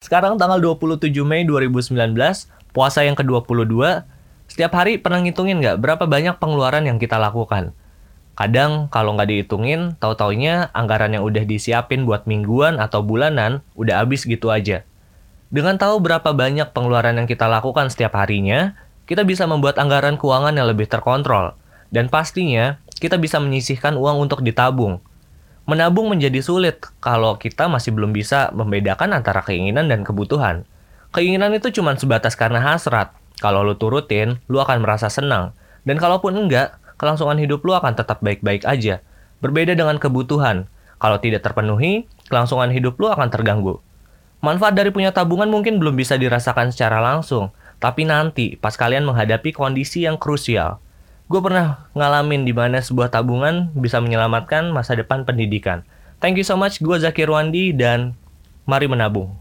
Sekarang tanggal 27 Mei 2019, puasa yang ke-22, setiap hari pernah ngitungin nggak berapa banyak pengeluaran yang kita lakukan? Kadang kalau nggak dihitungin, tahu-taunya anggaran yang udah disiapin buat mingguan atau bulanan udah habis gitu aja. Dengan tahu berapa banyak pengeluaran yang kita lakukan setiap harinya, kita bisa membuat anggaran keuangan yang lebih terkontrol. Dan pastinya, kita bisa menyisihkan uang untuk ditabung, Menabung menjadi sulit kalau kita masih belum bisa membedakan antara keinginan dan kebutuhan. Keinginan itu cuma sebatas karena hasrat. Kalau lu turutin, lu akan merasa senang. Dan kalaupun enggak, kelangsungan hidup lu akan tetap baik-baik aja. Berbeda dengan kebutuhan. Kalau tidak terpenuhi, kelangsungan hidup lu akan terganggu. Manfaat dari punya tabungan mungkin belum bisa dirasakan secara langsung, tapi nanti pas kalian menghadapi kondisi yang krusial, gue pernah ngalamin di mana sebuah tabungan bisa menyelamatkan masa depan pendidikan. Thank you so much, gue Zakir Wandi dan mari menabung.